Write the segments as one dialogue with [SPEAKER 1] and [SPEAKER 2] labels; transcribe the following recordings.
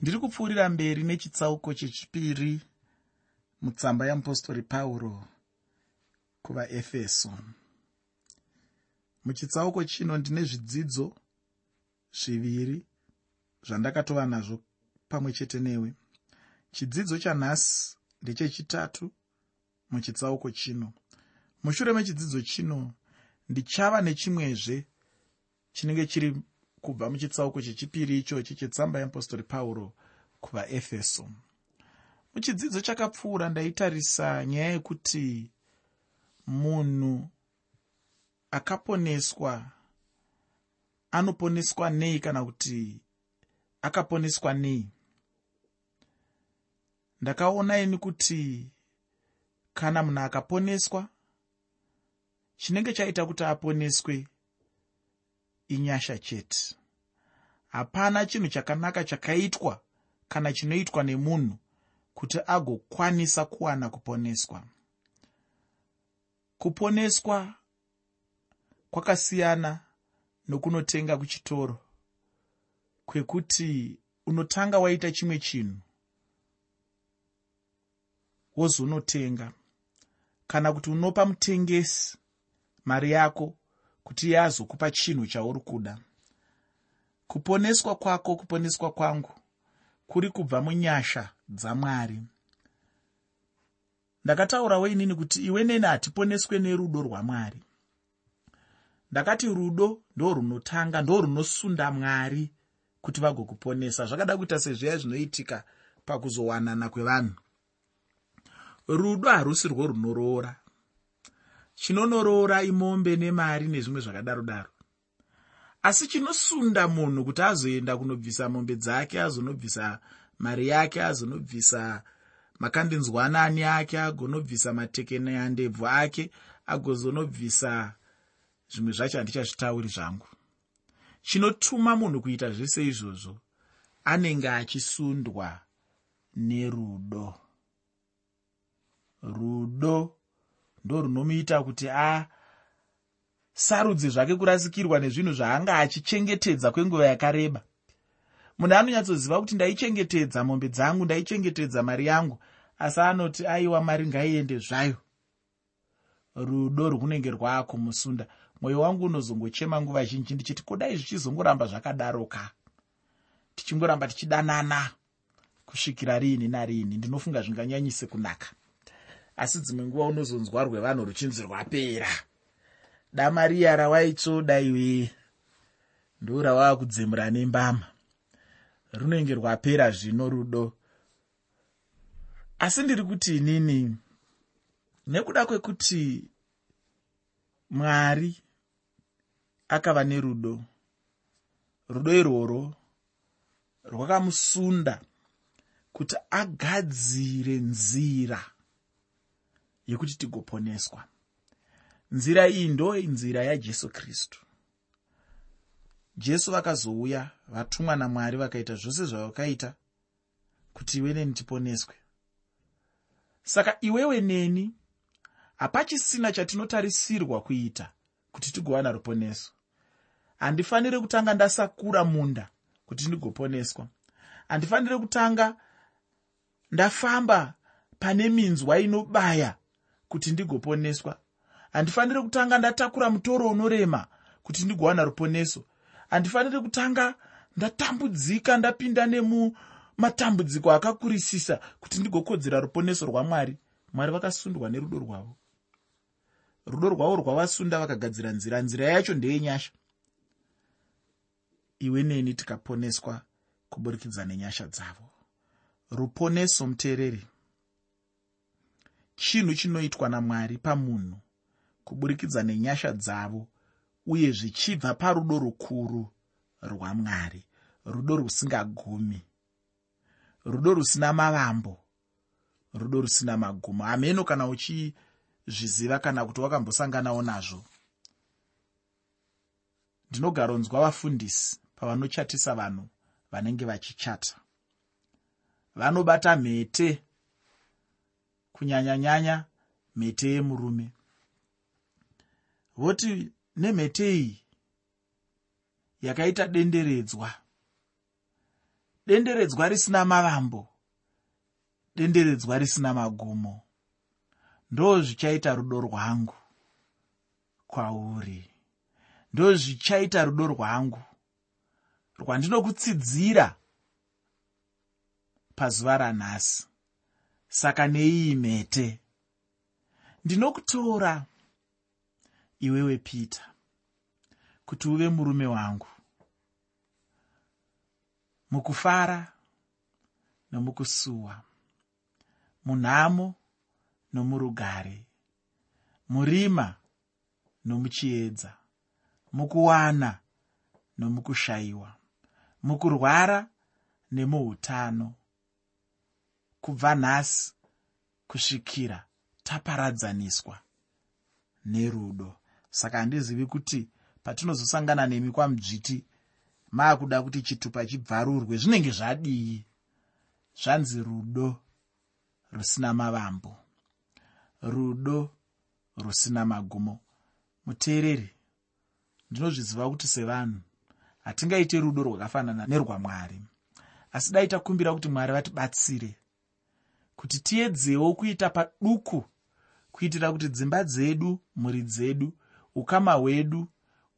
[SPEAKER 1] ndiri kupfuurira mberi nechitsauko chechipiri mutsamba yamupostori pauro kuvaefeso. Muchitsauko chino ndine zvidzidzo zviviri zvandakatova nazvo pamwe chete newe. Chidzidzo chanhasi ndechechitatu muchitsauko chino. Mushure mechidzidzo chino ndichava nechimwezve chinenge chiri kubva muchitsauko chechipiri ichochi chetsamba yeapostori pauro kuvaefeso. Muchidzidzo chakapfuura ndaitarisa nyaya yekuti munhu akaponeswa anoponeswa nei kana kuti akaponeswa nei? Ndakaona ini kuti kana munhu akaponeswa chinenge chaita kuti aponeswe inyasha chete. Hapana chinhu chakanaka chakaitwa kana chinoitwa nemunhu kuti agokwanisa kuwana kuponeswa. Kuponeswa kwakasiyana nokunotenga kuchitoro kwekuti unotanga waita chimwe chinhu wozonotenga. Kana kuti unopa mutengesi mari yako kuti yazokupa chinhu chauri kuda. Kuponeswa kwako kuponeswa kwangu kuri kubva munyasha dzamwari. Ndakataurawo inini kuti iwe neni hatiponeswe nerudo rwamwari. Ndakati rudo ndo runotanga ndo runosunda mwari kuti vagokuponesa. Zvakada kuita sezviya zvinoitika pakuzowanana kwevanhu. Rudo harusi rwo runoroora chinonoroora imombe nemari nezvimwe zvakadaro daro asi chinosunda munhu kuti azoenda kunobvisa mombe dzake azonobvisa mari yake azonobvisa makandinzwanani ake agonobvisa matekeneyandebvu ake agozonobvisa zvimwe zvacho handichazvitauri zvangu. Chinotuma munhu kuita zvese izvozvo anenge achisundwa nerudo. Rudo ndo runomuita kuti a sarudzi zvake kurasikirwa nezvinhu zvaanga achichengetedza kwenguva yakareba. Munhu anonyatsoziva kuti ndaichengetedza mombe dzangu ndaichengetedza mari yangu asi anoti aiwa mari ngaiende zvayo. Rudo rwunenge rwaakumusunda mwoyo wangu unozongochema nguva zhinji ndichiti kudai zvichizongoramba zvakadaroka tichingoramba tichidanana kusvikira riini nariini ndinofunga zvinganyanyise kunaka asi dzimwe nguva unozonzwa rwevanhu ruchinzi rwapera. Damariya rawaitsvoda iwe ndo rawaakudzemura nembama. Runenge rwapera zvino rudo. Asi ndiri kuti inini nekuda kwekuti mwari akava nerudo rudo irworwo rwakamusunda kuti agadzire nzira yekuti tigoponeswa. Nzira iyi ndo nzira yajesu kristu. Jesu vakazouya vatumwa namwari vakaita zvose zvavakaita kuti iwe neni tiponeswe. Saka iwewe neni hapachisina chatinotarisirwa kuita kuti tigowana ruponeso handifaniri kutanga ndasakura munda kuti ndigoponeswa. Handifaniri kutanga ndafamba pane minzwa inobaya kuti ndigoponeswa. Handifaniri kutanga ndatakura mutoro unorema kuti ndigowana ruponeso. Handifaniri kutanga ndatambudzika ndapinda nemumatambudziko akakurisisa kuti ndigokodzera ruponeso rwamwari mwari. Vakasundwa nerudo rwavo. Rudo rwavo rwavasunda vakagadzira nzira. Nzira yacho ndeyenyasha. Iwe neni tikaponeswa kuburikidza nenyasha dzavo. Ruponeso muteereri chinhu chinoitwa namwari pamunhu kuburikidza nenyasha dzavo uye zvichibva parudo rukuru rwamwari rudo rusingagumi rudo rusina mavambo rudo rusina magumo. Hameno kana uchizviziva kana kuti wakambosanganawo nazvo. Ndinogaronzwa vafundisi pavanochatisa vanhu vanenge vachichata. Vanobata mhete kunyanya-nyanya mhete yemurume. Voti nemhete iyi yakaita denderedzwa. Denderedzwa risina mavambo denderedzwa risina magumo. Ndo zvichaita rudo rwangu kwauri. Ndo zvichaita rudo rwangu rwandinokutsidzira pazuva ranhasi saka neiyi mhete. Ndinokutora iwewe peter kuti uve murume wangu. Mukufara nomukusuwa munhamo nomurugare murima nomuchiedza mukuwana nomukushayiwa mukurwara nemuutano kubva nhasi kusvikira taparadzaniswa nerudo. Saka handizivi kuti patinozosangana nemi kwamudzviti maakuda kuti chitupa chibvarurwe zvinenge zvadii? Zvanzi rudo rusina mavambo. Rudo rusina magumo. Muteereri ndinozviziva kuti sevanhu hatingaite rudo rwakafanana nerwamwari. Asi dai takumbira kuti mwari vatibatsire kuti tiedzewo kuita paduku kuitira kuti dzimba dzedu mhuri dzedu ukama hwedu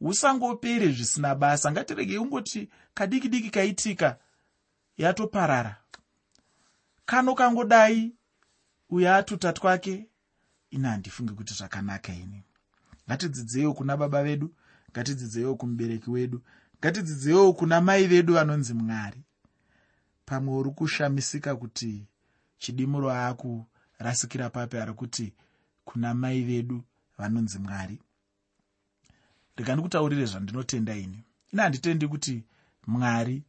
[SPEAKER 1] husangopere zvisina basa. Ngatiregei ungoti kadiki diki kaitika yatoparara. Kano kangodai uyo atuta twake ini handifungi kuti zvakanaka ini. Ngatidzidzeiwo kuna baba vedu ngatidzidzeiwo kumubereki wedu ngatidzidzeiwo kuna mai vedu vanonzi mwari. Pamwe uri kushamisika kuti chidimuro aakurasikira papi ari kuti kuna mai vedu vanonzi mwari. Rekandikutaurire zvandinotenda ini. Ine handitendi kuti mwari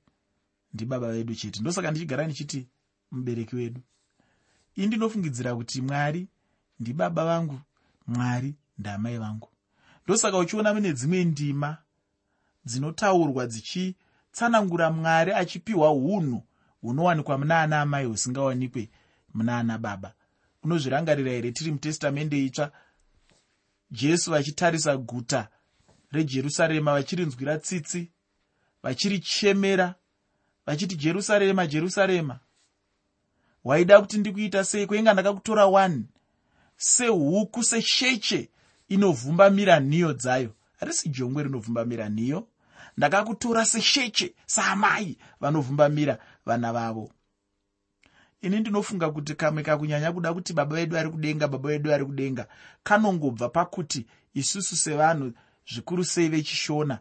[SPEAKER 1] ndibaba vedu chete. Ndosaka ndichigara ndichiti mubereki wedu. Ini ndinofungidzira kuti mwari ndibaba vangu mwari ndamai vangu. Ndosaka uchiona mune dzimwe ndima dzinotaurwa dzichitsanangura mwari achipiwa unhu hunowanikwa muna ana amai husingawanikwe muna ana baba. Unozvirangarira here? Tiri mutestamende itsva. Jesu vachitarisa guta rejerusarema vachirinzwira tsitsi vachirichemera vachiti jerusarema jerusarema waida kuti ndikuita sei? Kwenga ndakakutora 1 sehuku sesheche inovhumbamira nhiyo dzayo. Harisi jongwe rinovhumbamira nhiyo ndakakutora sesheche saamai vanovhumbamira vana vavo ini ndinofunga kuti kamwe kakunyanya kuda kuti baba vedu ari kudenga baba vedu ari kudenga kanongobva pakuti isusu sevanhu zvikuru sei vechishona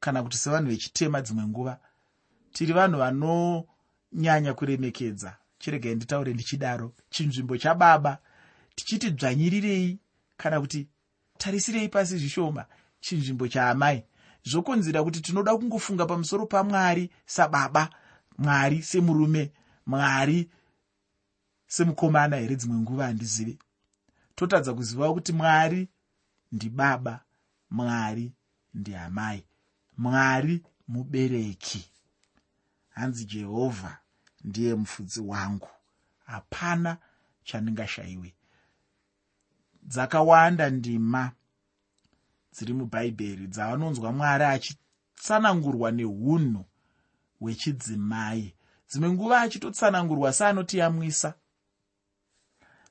[SPEAKER 1] kana kuti sevanhu vechitema dzimwe nguva tiri vanhu vanonyanya kuremekedza. Chiregai nditaure ndichidaro. Chinzvimbo chababa tichiti dzvanyirirei kana kuti tarisirei pasi zvishoma. Chinzvimbo chaamai zvokonzera kuti tinoda kungofunga pamusoro pamwari sababa mwari semurume mwari semukomana here dzimwe nguva handizivi. Totadza kuzivawo kuti mwari ndibaba mwari ndiamai mwari mubereki. Hanzi jehovha ndiye mufudzi wangu. Hapana chandingashayiwe dzakawanda ndima dziri mubhaibheri dzavanonzwa mwari achitsanangurwa neunhu hwechidzimai. Dzimwe nguva achitotsanangurwa seanotiyamwisa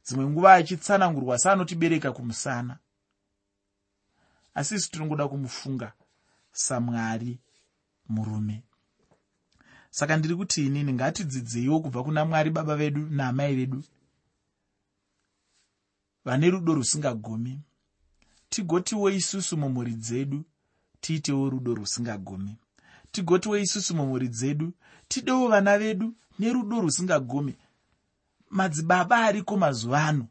[SPEAKER 1] dzimwe nguva achitsanangurwa seanotibereka kumusana. Asi isu tinongoda kumufunga samwari murume. Saka ndiri kuti inini ngatidzidzeiwo kubva kuna mwari baba vedu naamai vedu vane rudo rusingagumi. Tigotiwo isusu mumhuri dzedu tiitewo rudo rusingagumi. Tigotiwo isusu mumhuri dzedu tidewo vana vedu nerudo rusingagumi madzibaba ariko mazuva ano.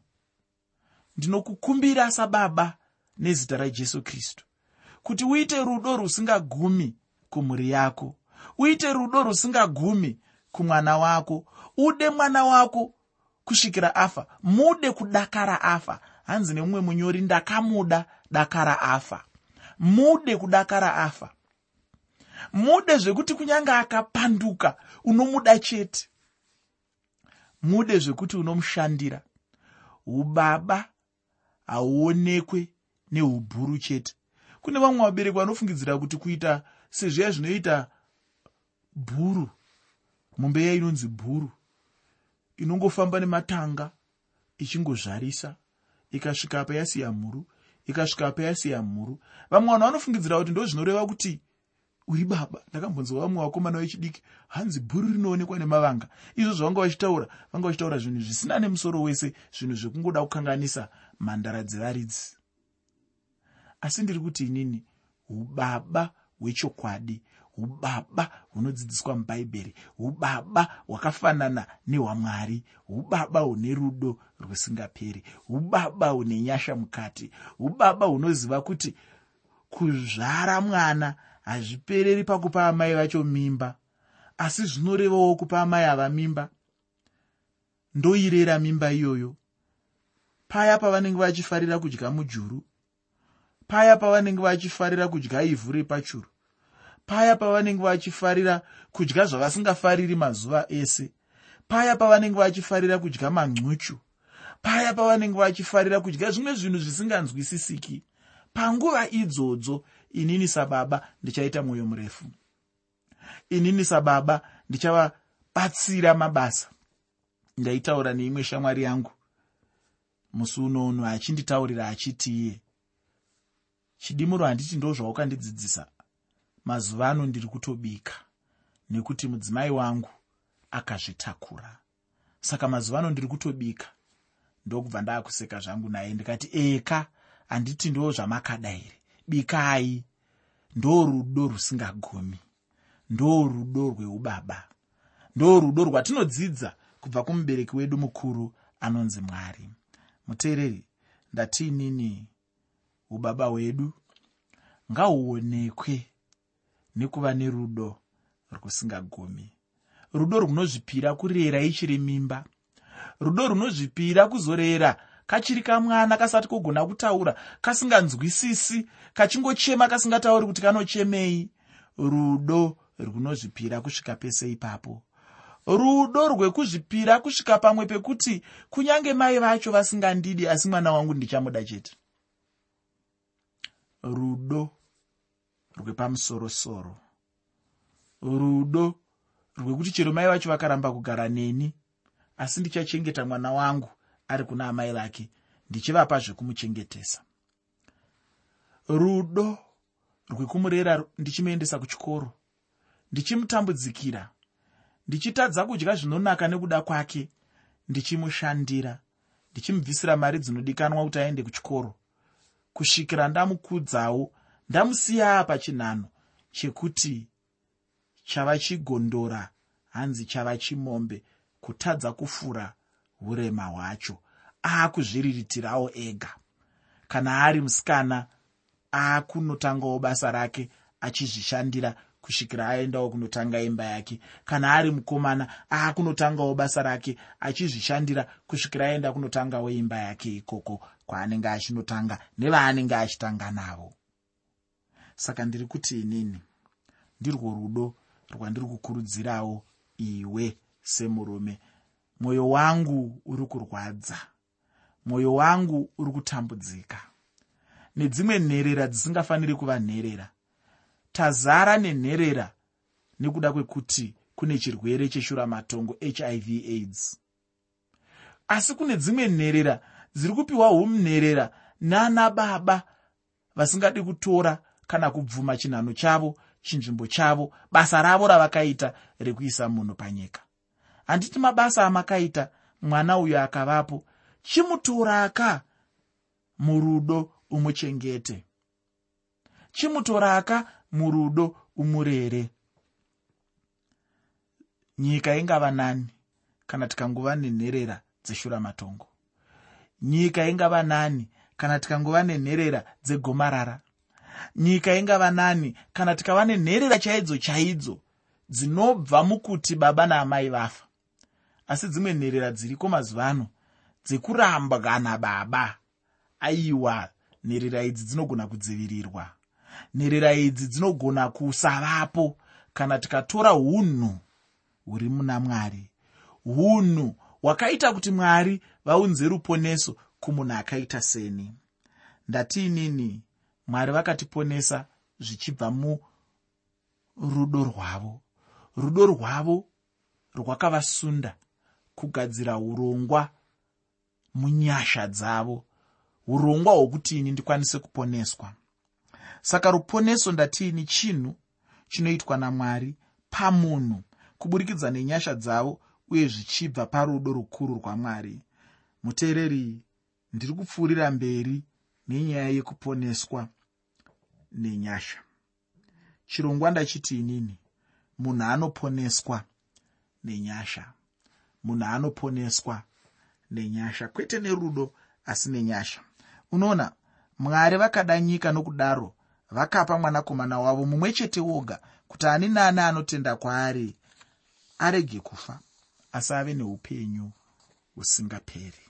[SPEAKER 1] Ndinokukumbira sababa nezita rajesu kristu kuti uite rudo rusingagumi kumhuri yako uite rudo rusingagumi kumwana wako ude mwana wako kusvikira afa mude kudakara afa. Hanzi nemumwe munyori ndakamuda dakara afa. Mude kudakara afa. Mude zvekuti kunyange akapanduka unomuda chete mude zvekuti unomushandira. Ubaba hauonekwe neubhuru chete. Kune vamwe vabereki vanofungidzira kuti kuita sezviya zvinoita bhuru mumbeya inonzi bhuru inongofamba nematanga ichingozvarisa ikasvika payasiya mhuru ikasvika payasiya mhuru. Vamwe vanhu vanofungidzira kuti ndo zvinoreva kuti uri baba ndakambonzwa vamwe vakomana vechidiki hanzi bhuru rinoonekwa nemavanga. Izvo zvavanga vachitaura vanga vachitaura zvinhu zvisina nemusoro wese zvinhu zvekungoda kukanganisa mhandara dzevaridzi asi ndiri kuti inini ubaba hwechokwadi ubaba hunodzidziswa mubhaibheri ubaba hwakafanana nehwamwari ubaba hune rudo rwusingaperi ubaba hune nyasha mukati ubaba hunoziva kuti kuzvara mwana hazvipereri pakupa amai vacho mimba asi zvinorevawo kupa amai ava mimba. Ndoirera mimba iyoyo. Paya pavanenge vachifarira kudya mujuru paya pavanenge vachifarira kudya ivhu repachuru paya pavanenge vachifarira kudya zvavasingafariri mazuva ese paya pavanenge vachifarira kudya mancuchu paya pavanenge vachifarira kudya zvimwe zvinhu zvisinganzwisisiki. Panguva idzodzo inini sababa ndichaita mwoyo murefu. Inini sababa ndichavabatsira mabasa. Ndaitaura neimwe shamwari yangu. Musi unounu achinditaurira achitiiye chidimuro handiti ndo zvaukandidzidzisa mazuva ano ndiri kutobika nekuti mudzimai wangu akazvitakura. Saka mazuva ano ndiri kutobika ndokubva ndaakuseka zvangu naye. Ndikati eka handiti ndo zvamakada here bikai. Ndo rudo rusingagumi ndo rudo rweubaba. Ndo rudo rwatinodzidza kubva kumubereki wedu mukuru anonzi mwari. Muteereri ndatiinini ubaba hwedu ngahuonekwe nekuva nerudo rwusingagumi rudo runozvipira kurera ichiri mimba. Rudo runozvipira kuzorera kachiri kamwana kasati kogona kutaura kasinganzwisisi kachingochema kasingatauri kuti kanochemei. Rudo runozvipira kusvika pese ipapo. Rudo rwekuzvipira kusvika pamwe pekuti kunyange mai vacho vasingandidi asi mwana wangu ndichamuda chete. Rudo rwepamusorosoro. Rudo rwekuti chero mai vacho vakaramba kugara neni asi ndichachengeta mwana wangu ari kuna amai vake ndichivapa zvekumuchengetesa. Rudo rwekumurera ndichimuendesa kuchikoro. Ndichimutambudzikira. Ndichitadza kudya zvinonaka nekuda kwake. Ndichimushandira. Ndichimubvisira mari dzinodikanwa kuti aende kuchikoro. Kusvikira ndamukudzawo ndamusiya pachinhano chekuti chava chigondora hanzi chava chimombe kutadza kufura urema hwacho aakuzviriritirawo ega. Kana ari musikana aakunotangawo basa rake achizvishandira kusvikira aendawo kunotanga imba yake. Kana ari mukomana aakunotangawo basa rake achizvishandira kusvikira aenda kunotangawo imba yake ikoko kwaanenge achinotanga nevaanenge achitanga navo. Saka ndiri kuti inini ndirwo rudo rwandiri kukurudzirawo iwe semurume mwoyo wangu uri kurwadza. Mwoyo wangu uri kutambudzika. Nedzimwe nherera dzisingafaniri kuva nherera. Tazara nenherera nekuda kwekuti kune chirwere cheshuramatongo hiv aids. Asi kune dzimwe nherera dziri kupiwa humnherera nana baba vasingadi kutora kana kubvuma chinhano chavo chinzvimbo chavo basa ravo ravakaita rekuisa munhu panyika handiti mabasa amakaita mwana uyo akavapo. Chimutoraka murudo umuchengete. Chimutoraka murudo umurere. Nyika ingava nani kana tikangova nenherera dzeshuramatongo nyika ingava nani kana tikangova nenherera dzegomarara. Nyika ingava nani kana tikava nenherera chaidzo chaidzo dzinobva mukuti baba naamai vafa asi dzimwe nherera dziriko mazuva ano dzekurambwa nababa aiwa nherera idzi dzinogona kudzivirirwa. Nherera idzi dzinogona kusavapo kana tikatora unhu huri muna mwari. Unhu hwakaita kuti mwari vaunze ruponeso kumunhu akaita seni. Ndatiinini mwari vakatiponesa zvichibva murudo rwavo. Rudo rwavo rwakavasunda kugadzira urongwa munyasha dzavo. Urongwa hwokuti ini ndikwanise kuponeswa. Saka ruponeso ndatiini chinhu chinoitwa namwari? Pamunhu. Kuburikidza nenyasha dzavo uye zvichibva parudo rukuru rwamwari. Muteereri ndiri kupfuurira mberi nenyaya yekuponeswa nenyasha. Chirongwa ndachiti inini. Munhu anoponeswa nenyasha munhu anoponeswa nenyasha kwete nerudo asi nenyasha. Unoona mwari vakada nyika nokudaro vakapa mwanakomana wavo mumwe chete woga kuti ani naani anotenda kwaari arege kufa asi ave neupenyu husingaperi.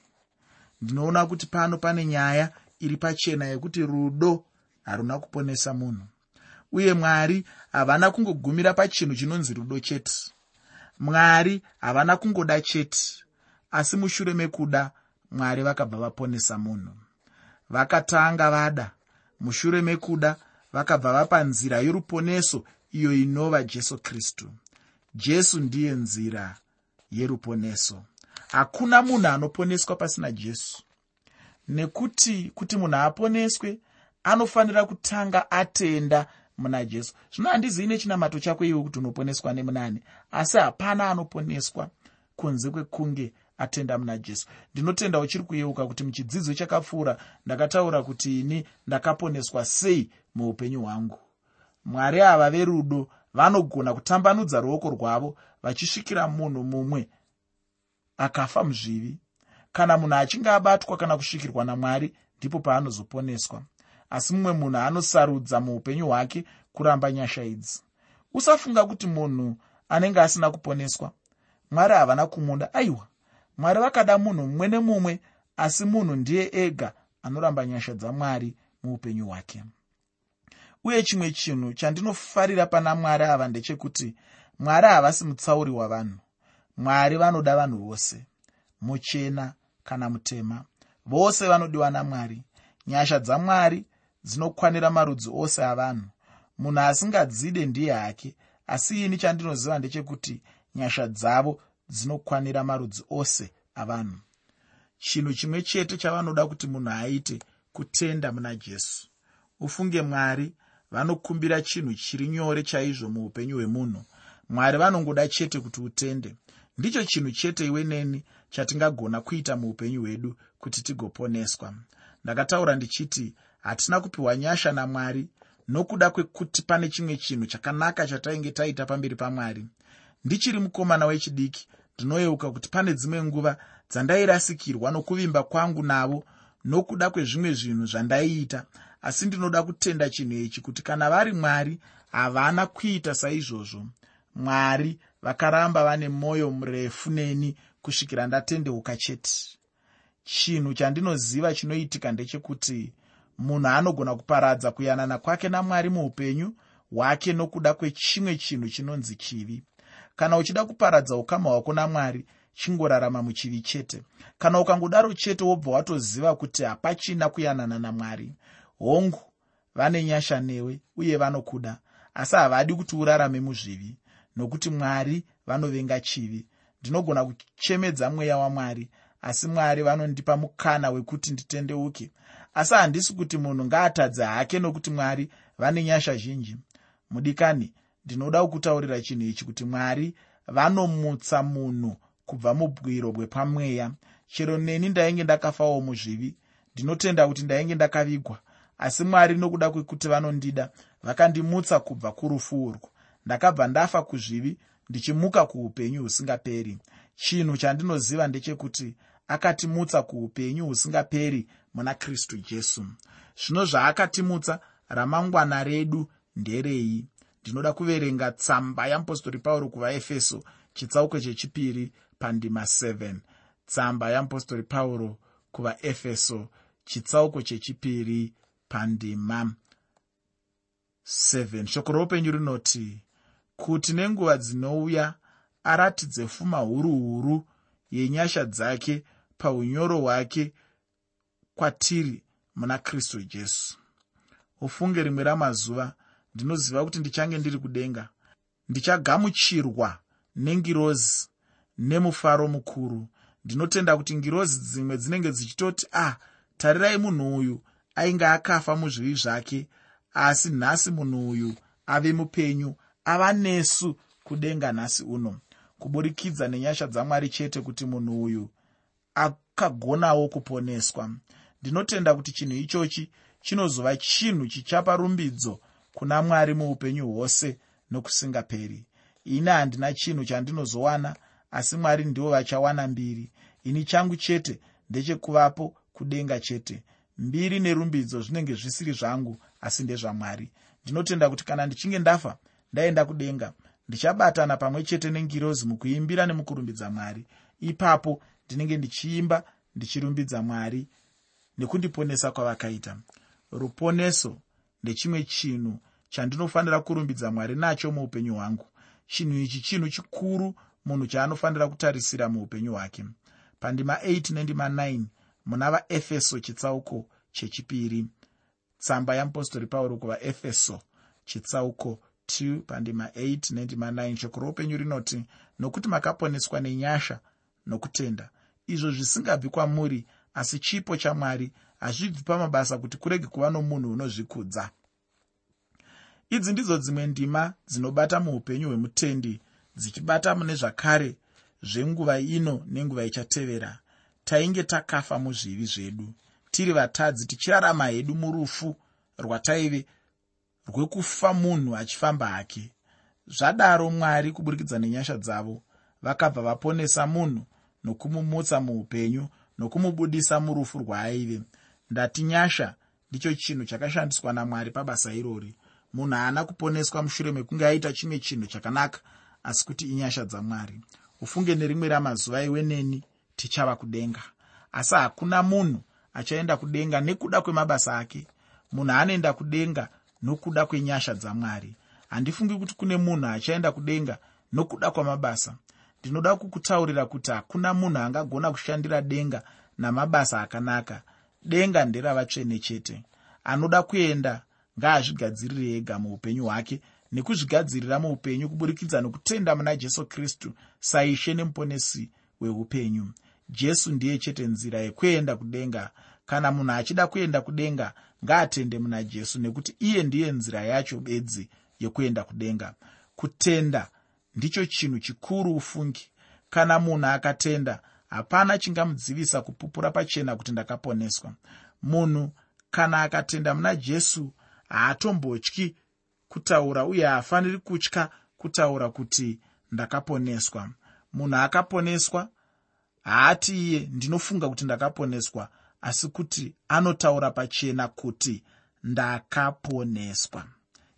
[SPEAKER 1] Ndinoona kuti pano pane nyaya iri pachena yekuti rudo haruna kuponesa munhu. Uye mwari havana kungogumira pachinhu chinonzi rudo chete mwari havana kungoda chete asi mushure mekuda mwari vakabva vaponesa munhu. Vakatanga vada mushure mekuda vakabva vapa nzira yoruponeso iyo inova jesu kristu. Jesu ndiye nzira yeruponeso. Hakuna munhu anoponeswa pasina jesu. Nekuti kuti munhu aponeswe anofanira kutanga atenda muna jesu. Zvino handizii nechinamato chako iwe kuti unoponeswa nemunani asi hapana anoponeswa kunze kwekunge atenda muna jesu. Ndinotenda uchiri kuyeuka kuti muchidzidzo chakapfuura ndakataura kuti ini ndakaponeswa sei muupenyu hwangu. Mwari ava verudo vanogona kutambanudza ruoko rwavo vachisvikira munhu mumwe akafa muzvivi. Kana munhu achinge abatwa kana kusvikirwa namwari ndipo paanozoponeswa asi mumwe munhu anosarudza muupenyu hwake kuramba nyasha idzi. Usafunga kuti munhu anenge asina kuponeswa. Mwari havana kumuda aiwa mwari vakada munhu mumwe nemumwe asi munhu ndiye ega anoramba nyasha dzamwari muupenyu hwake. Uye chimwe chinhu chandinofarira pana mwari ava ndechekuti mwari havasi mutsauri wavanhu. Mwari vanoda vanhu vose muchena kana mutema. Vose vanodiwa namwari. Nyasha dzamwari dzinokwanira marudzi ose avanhu. Munhu asingadzide ndiye hake asi ini chandinoziva ndechekuti nyasha dzavo dzinokwanira marudzi ose avanhu. Chinhu chimwe chete chavanoda kuti munhu aite kutenda muna jesu. Ufunge mwari vanokumbira chinhu chiri nyore chaizvo muupenyu hwemunhu. Mwari vanongoda chete kuti utende. Ndicho chinhu chete iwe neni chatingagona kuita muupenyu hwedu kuti tigoponeswa. Ndakataura ndichiti hatina kupiwa nyasha namwari nokuda kwekuti pane chimwe chinhu chakanaka chatainge taita pamberi pamwari. Ndichiri mukomana wechidiki ndinoyeuka kuti pane dzimwe nguva dzandairasikirwa nokuvimba kwangu navo nokuda kwezvimwe zvinhu zvandaiita asi ndinoda kutenda chinhu ichi kuti kana vari mwari havana kuita saizvozvo. Mwari vakaramba vane mwoyo murefu neni kusvikira ndatendeuka chete. Chinhu chandinoziva chinoitika ndechekuti munhu anogona kuparadza kuyanana kwake namwari muupenyu hwake nokuda kwechimwe chinhu chinonzi chivi. Kana uchida kuparadza ukama hwako namwari chingorarama muchivi chete. Kana ukangodaro chete wobva watoziva kuti hapachina kuyanana namwari hongu vane nyasha newe uye vanokuda. Asi havadi kuti urarame muzvivi nokuti mwari vanovenga chivi. Ndinogona kuchemedza mweya wamwari asi mwari vanondipa mukana wekuti nditendeuke asi handisi kuti munhu ngaatadze hake nokuti mwari vane nyasha zhinji. Mudikani ndinoda kukutaurira chinhu ichi kuti mwari vanomutsa munhu kubva mubwiro bwepamweya. Chero neni ndainge ndakafawo muzvivi ndinotenda kuti ndainge ndakavigwa. Asi mwari nokuda kwekuti vanondida vakandimutsa kubva kurufu urwu. Ndakabva ndafa kuzvivi ndichimuka kuupenyu husingaperi. Chinhu chandinoziva ndechekuti akatimutsa kuupenyu husingaperi muna kristu jesu. Zvino zvaakatimutsa ramangwana redu nderei? Ndinoda kuverenga tsamba yamupostori pauro kuvaefeso chitsauko chechipiri pandima 7 tsamba yamupostori pauro kuvaefeso chitsauko chechipiri pandima 7 shoko roupenyu rinoti kuti nenguva dzinouya aratidze pfuma huru huru yenyasha dzake paunyoro hwake kwatiri muna kristu jesu. Ufunge rimwe ramazuva ndinoziva kuti ndichange ndiri kudenga. Ndichagamuchirwa nengirozi nemufaro mukuru. Ndinotenda kuti ngirozi dzimwe dzinenge dzichitoti ah tarirai munhu uyu ainge akafa muzvivi zvake asi nhasi munhu uyu ave mupenyu ava nesu kudenga nhasi uno. Kuburikidza nenyasha dzamwari chete kuti munhu uyu akagonawo kuponeswa ndinotenda kuti chinhu ichochi chinozova chinhu chichapa rumbidzo kuna mwari muupenyu hwose nokusingaperi. Ini handina chinhu chandinozowana asi mwari ndivo vachawana mbiri. Ini changu chete ndechekuvapo kudenga chete. Mbiri nerumbidzo zvinenge zvisiri zvangu asi ndezvamwari. Ndinotenda kuti kana ndichinge ndafa ndaenda kudenga. Ndichabatana pamwe chete nengirozi mukuimbira nemukurumbidza mwari. Ipapo ndinenge ndichiimba ndichirumbidza mwari nekundiponesa kwavakaita. Ruponeso ndechimwe chinhu chandinofanira kurumbidza mwari nacho muupenyu hwangu. Chinhu ichi chinhu chikuru munhu chaanofanira kutarisira muupenyu hwake. Pandima 8 nendima 9 muna vaefeso chitsauko chechipiri. Tsamba yamupostori pauro kuvaefeso chitsauko 2 pandima 8 nendima 9 shoko roupenyu rinoti nokuti makaponeswa nenyasha nokutenda izvo zvisingabvi kwamuri asi chipo chamwari hazvibvi pamabasa kuti kurege kuva nomunhu unozvikudza. Idzi ndidzo dzimwe ndima dzinobata muupenyu hwemutendi dzichibata mune zvakare zvenguva ino nenguva ichatevera. Tainge takafa muzvivi zvedu tiri vatadzi tichirarama hedu murufu rwataive rwekufa munhu achifamba hake. Zvadaro mwari kuburikidza nenyasha dzavo vakabva vaponesa munhu nokumumutsa muupenyu nokumubudisa murufu rwaaive. Ndati nyasha ndicho chinhu chakashandiswa namwari pabasa irori. Munhu haana kuponeswa mushure mekunge aita chimwe chinhu chakanaka asi kuti inyasha dzamwari. Ufunge nerimwe ramazuva iwe neni tichava kudenga. Asi hakuna munhu achaenda kudenga nekuda kwemabasa ake. Munhu anoenda kudenga nokuda kwenyasha dzamwari. Handifungi kuti kune munhu achaenda kudenga nokuda kwamabasa ndinoda kukutaurira kuti hakuna munhu angagona kushandira denga namabasa akanaka. Denga nderavatsvene chete. Anoda kuenda ngaazvigadzirire ega muupenyu hwake nekuzvigadzirira muupenyu kuburikidza nokutenda muna jesu kristu saishe nemuponesi weupenyu. Jesu ndiye chete nzira yekuenda kudenga. Kana munhu achida kuenda kudenga ngaatende muna jesu nekuti iye ndiye nzira yacho bedzi yekuenda kudenga. Kutenda ndicho chinhu chikuru ufungi. Kana munhu akatenda hapana chingamudzivisa kupupura pachena kuti ndakaponeswa. Munhu kana akatenda muna jesu haatombotyi kutaura uye haafaniri kutya kutaura kuti ndakaponeswa. Munhu akaponeswa haati iye ndinofunga kuti ndakaponeswa asi kuti anotaura pachena kuti ndakaponeswa.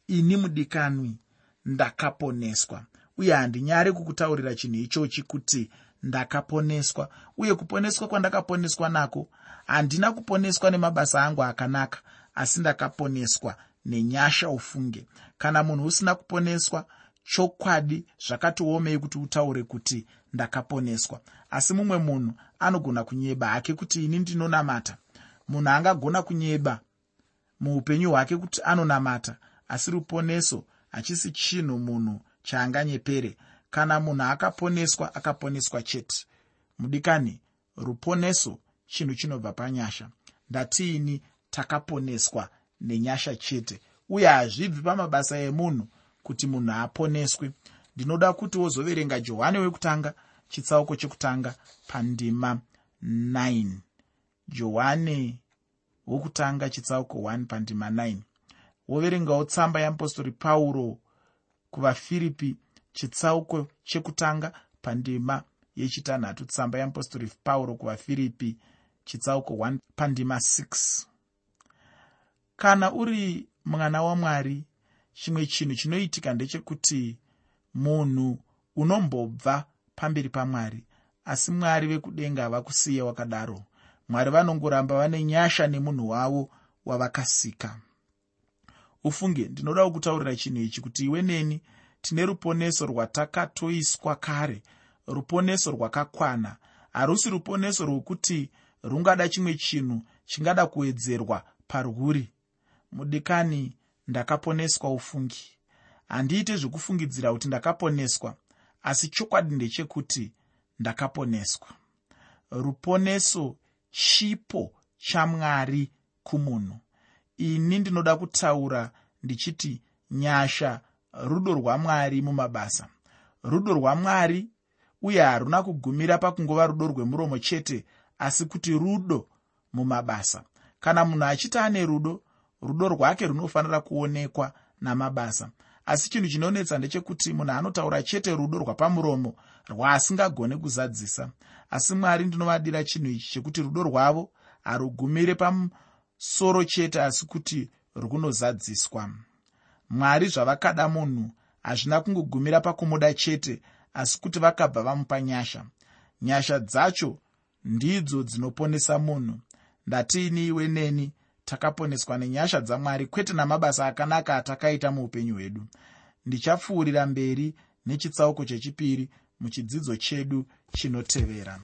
[SPEAKER 1] Ini mudikanwi ndakaponeswa uye handinyari kukutaurira chinhu ichochi kuti ndakaponeswa. Uye kuponeswa kwandakaponeswa nako handina kuponeswa nemabasa angu akanaka asi ndakaponeswa nenyasha ufunge. Kana munhu usina kuponeswa chokwadi zvakatiomei kuti utaure kuti ndakaponeswa. Asi mumwe munhu anogona kunyeba hake kuti ini ndinonamata. Munhu angagona kunyeba muupenyu hwake kuti anonamata asi ruponeso hachisi chinhu munhu chaanganyepere kana munhu akaponeswa akaponeswa chete. Mudikani ruponeso chinhu chinobva panyasha. Ndatiini takaponeswa nenyasha chete. Uye hazvibvi pamabasa emunhu kuti munhu aponeswe. Ndinoda kuti wozoverenga johani wekutanga chitsauko chekutanga pandima 9 johani wokutanga chitsauko 1 pandima 9 woverengawo tsamba yeapostori pauro kuvafiripi chitsauko chekutanga pandima yechitanhatu. Tsamba yeapostori pauro kuvafiripi chitsauko 1 pandima 6 kana uri mwana wamwari chimwe chinhu chinoitika ndechekuti munhu unombobva pamberi pamwari asi mwari vekudenga vakusiye wakadaro. Mwari vanongoramba vane nyasha nemunhu wavo wavakasika ufunge ndinoda kukutaurira chinhu ichi kuti iwe neni tine ruponeso rwatakatoiswa kare ruponeso rwakakwana. Harusi ruponeso rwokuti rungada chimwe chinhu chingada kuwedzerwa parwuri. Mudikani ndakaponeswa ufungi. Handiite zvekufungidzira kuti ndakaponeswa asi chokwadi ndechekuti ndakaponeswa. Ruponeso chipo chamwari kumunhu ini ndinoda kutaura ndichiti nyasha rudo rwamwari mumabasa. Rudo rwamwari uye haruna kugumira pakungova rudo rwemuromo chete asi kuti rudo mumabasa. Kana munhu achiti ane rudo rudo rwake runofanira kuonekwa namabasa. Asi chinhu chinonetsa ndechekuti munhu anotaura chete rudo rwapamuromo rwaasingagone kuzadzisa. Asi mwari ndinovadira chinhu ichi chekuti rudo rwavo harugumire pamusoro chete asi kuti runozadziswa mwari zvavakada munhu hazvina kungogumira pakumuda chete asi kuti vakabva vamupa nyasha. Nyasha dzacho ndidzo dzinoponesa munhu. Ndatiini iwe neni takaponeswa nenyasha dzamwari kwete namabasa akanaka atakaita muupenyu hwedu. Ndichapfuurira mberi nechitsauko chechipiri muchidzidzo chedu chinotevera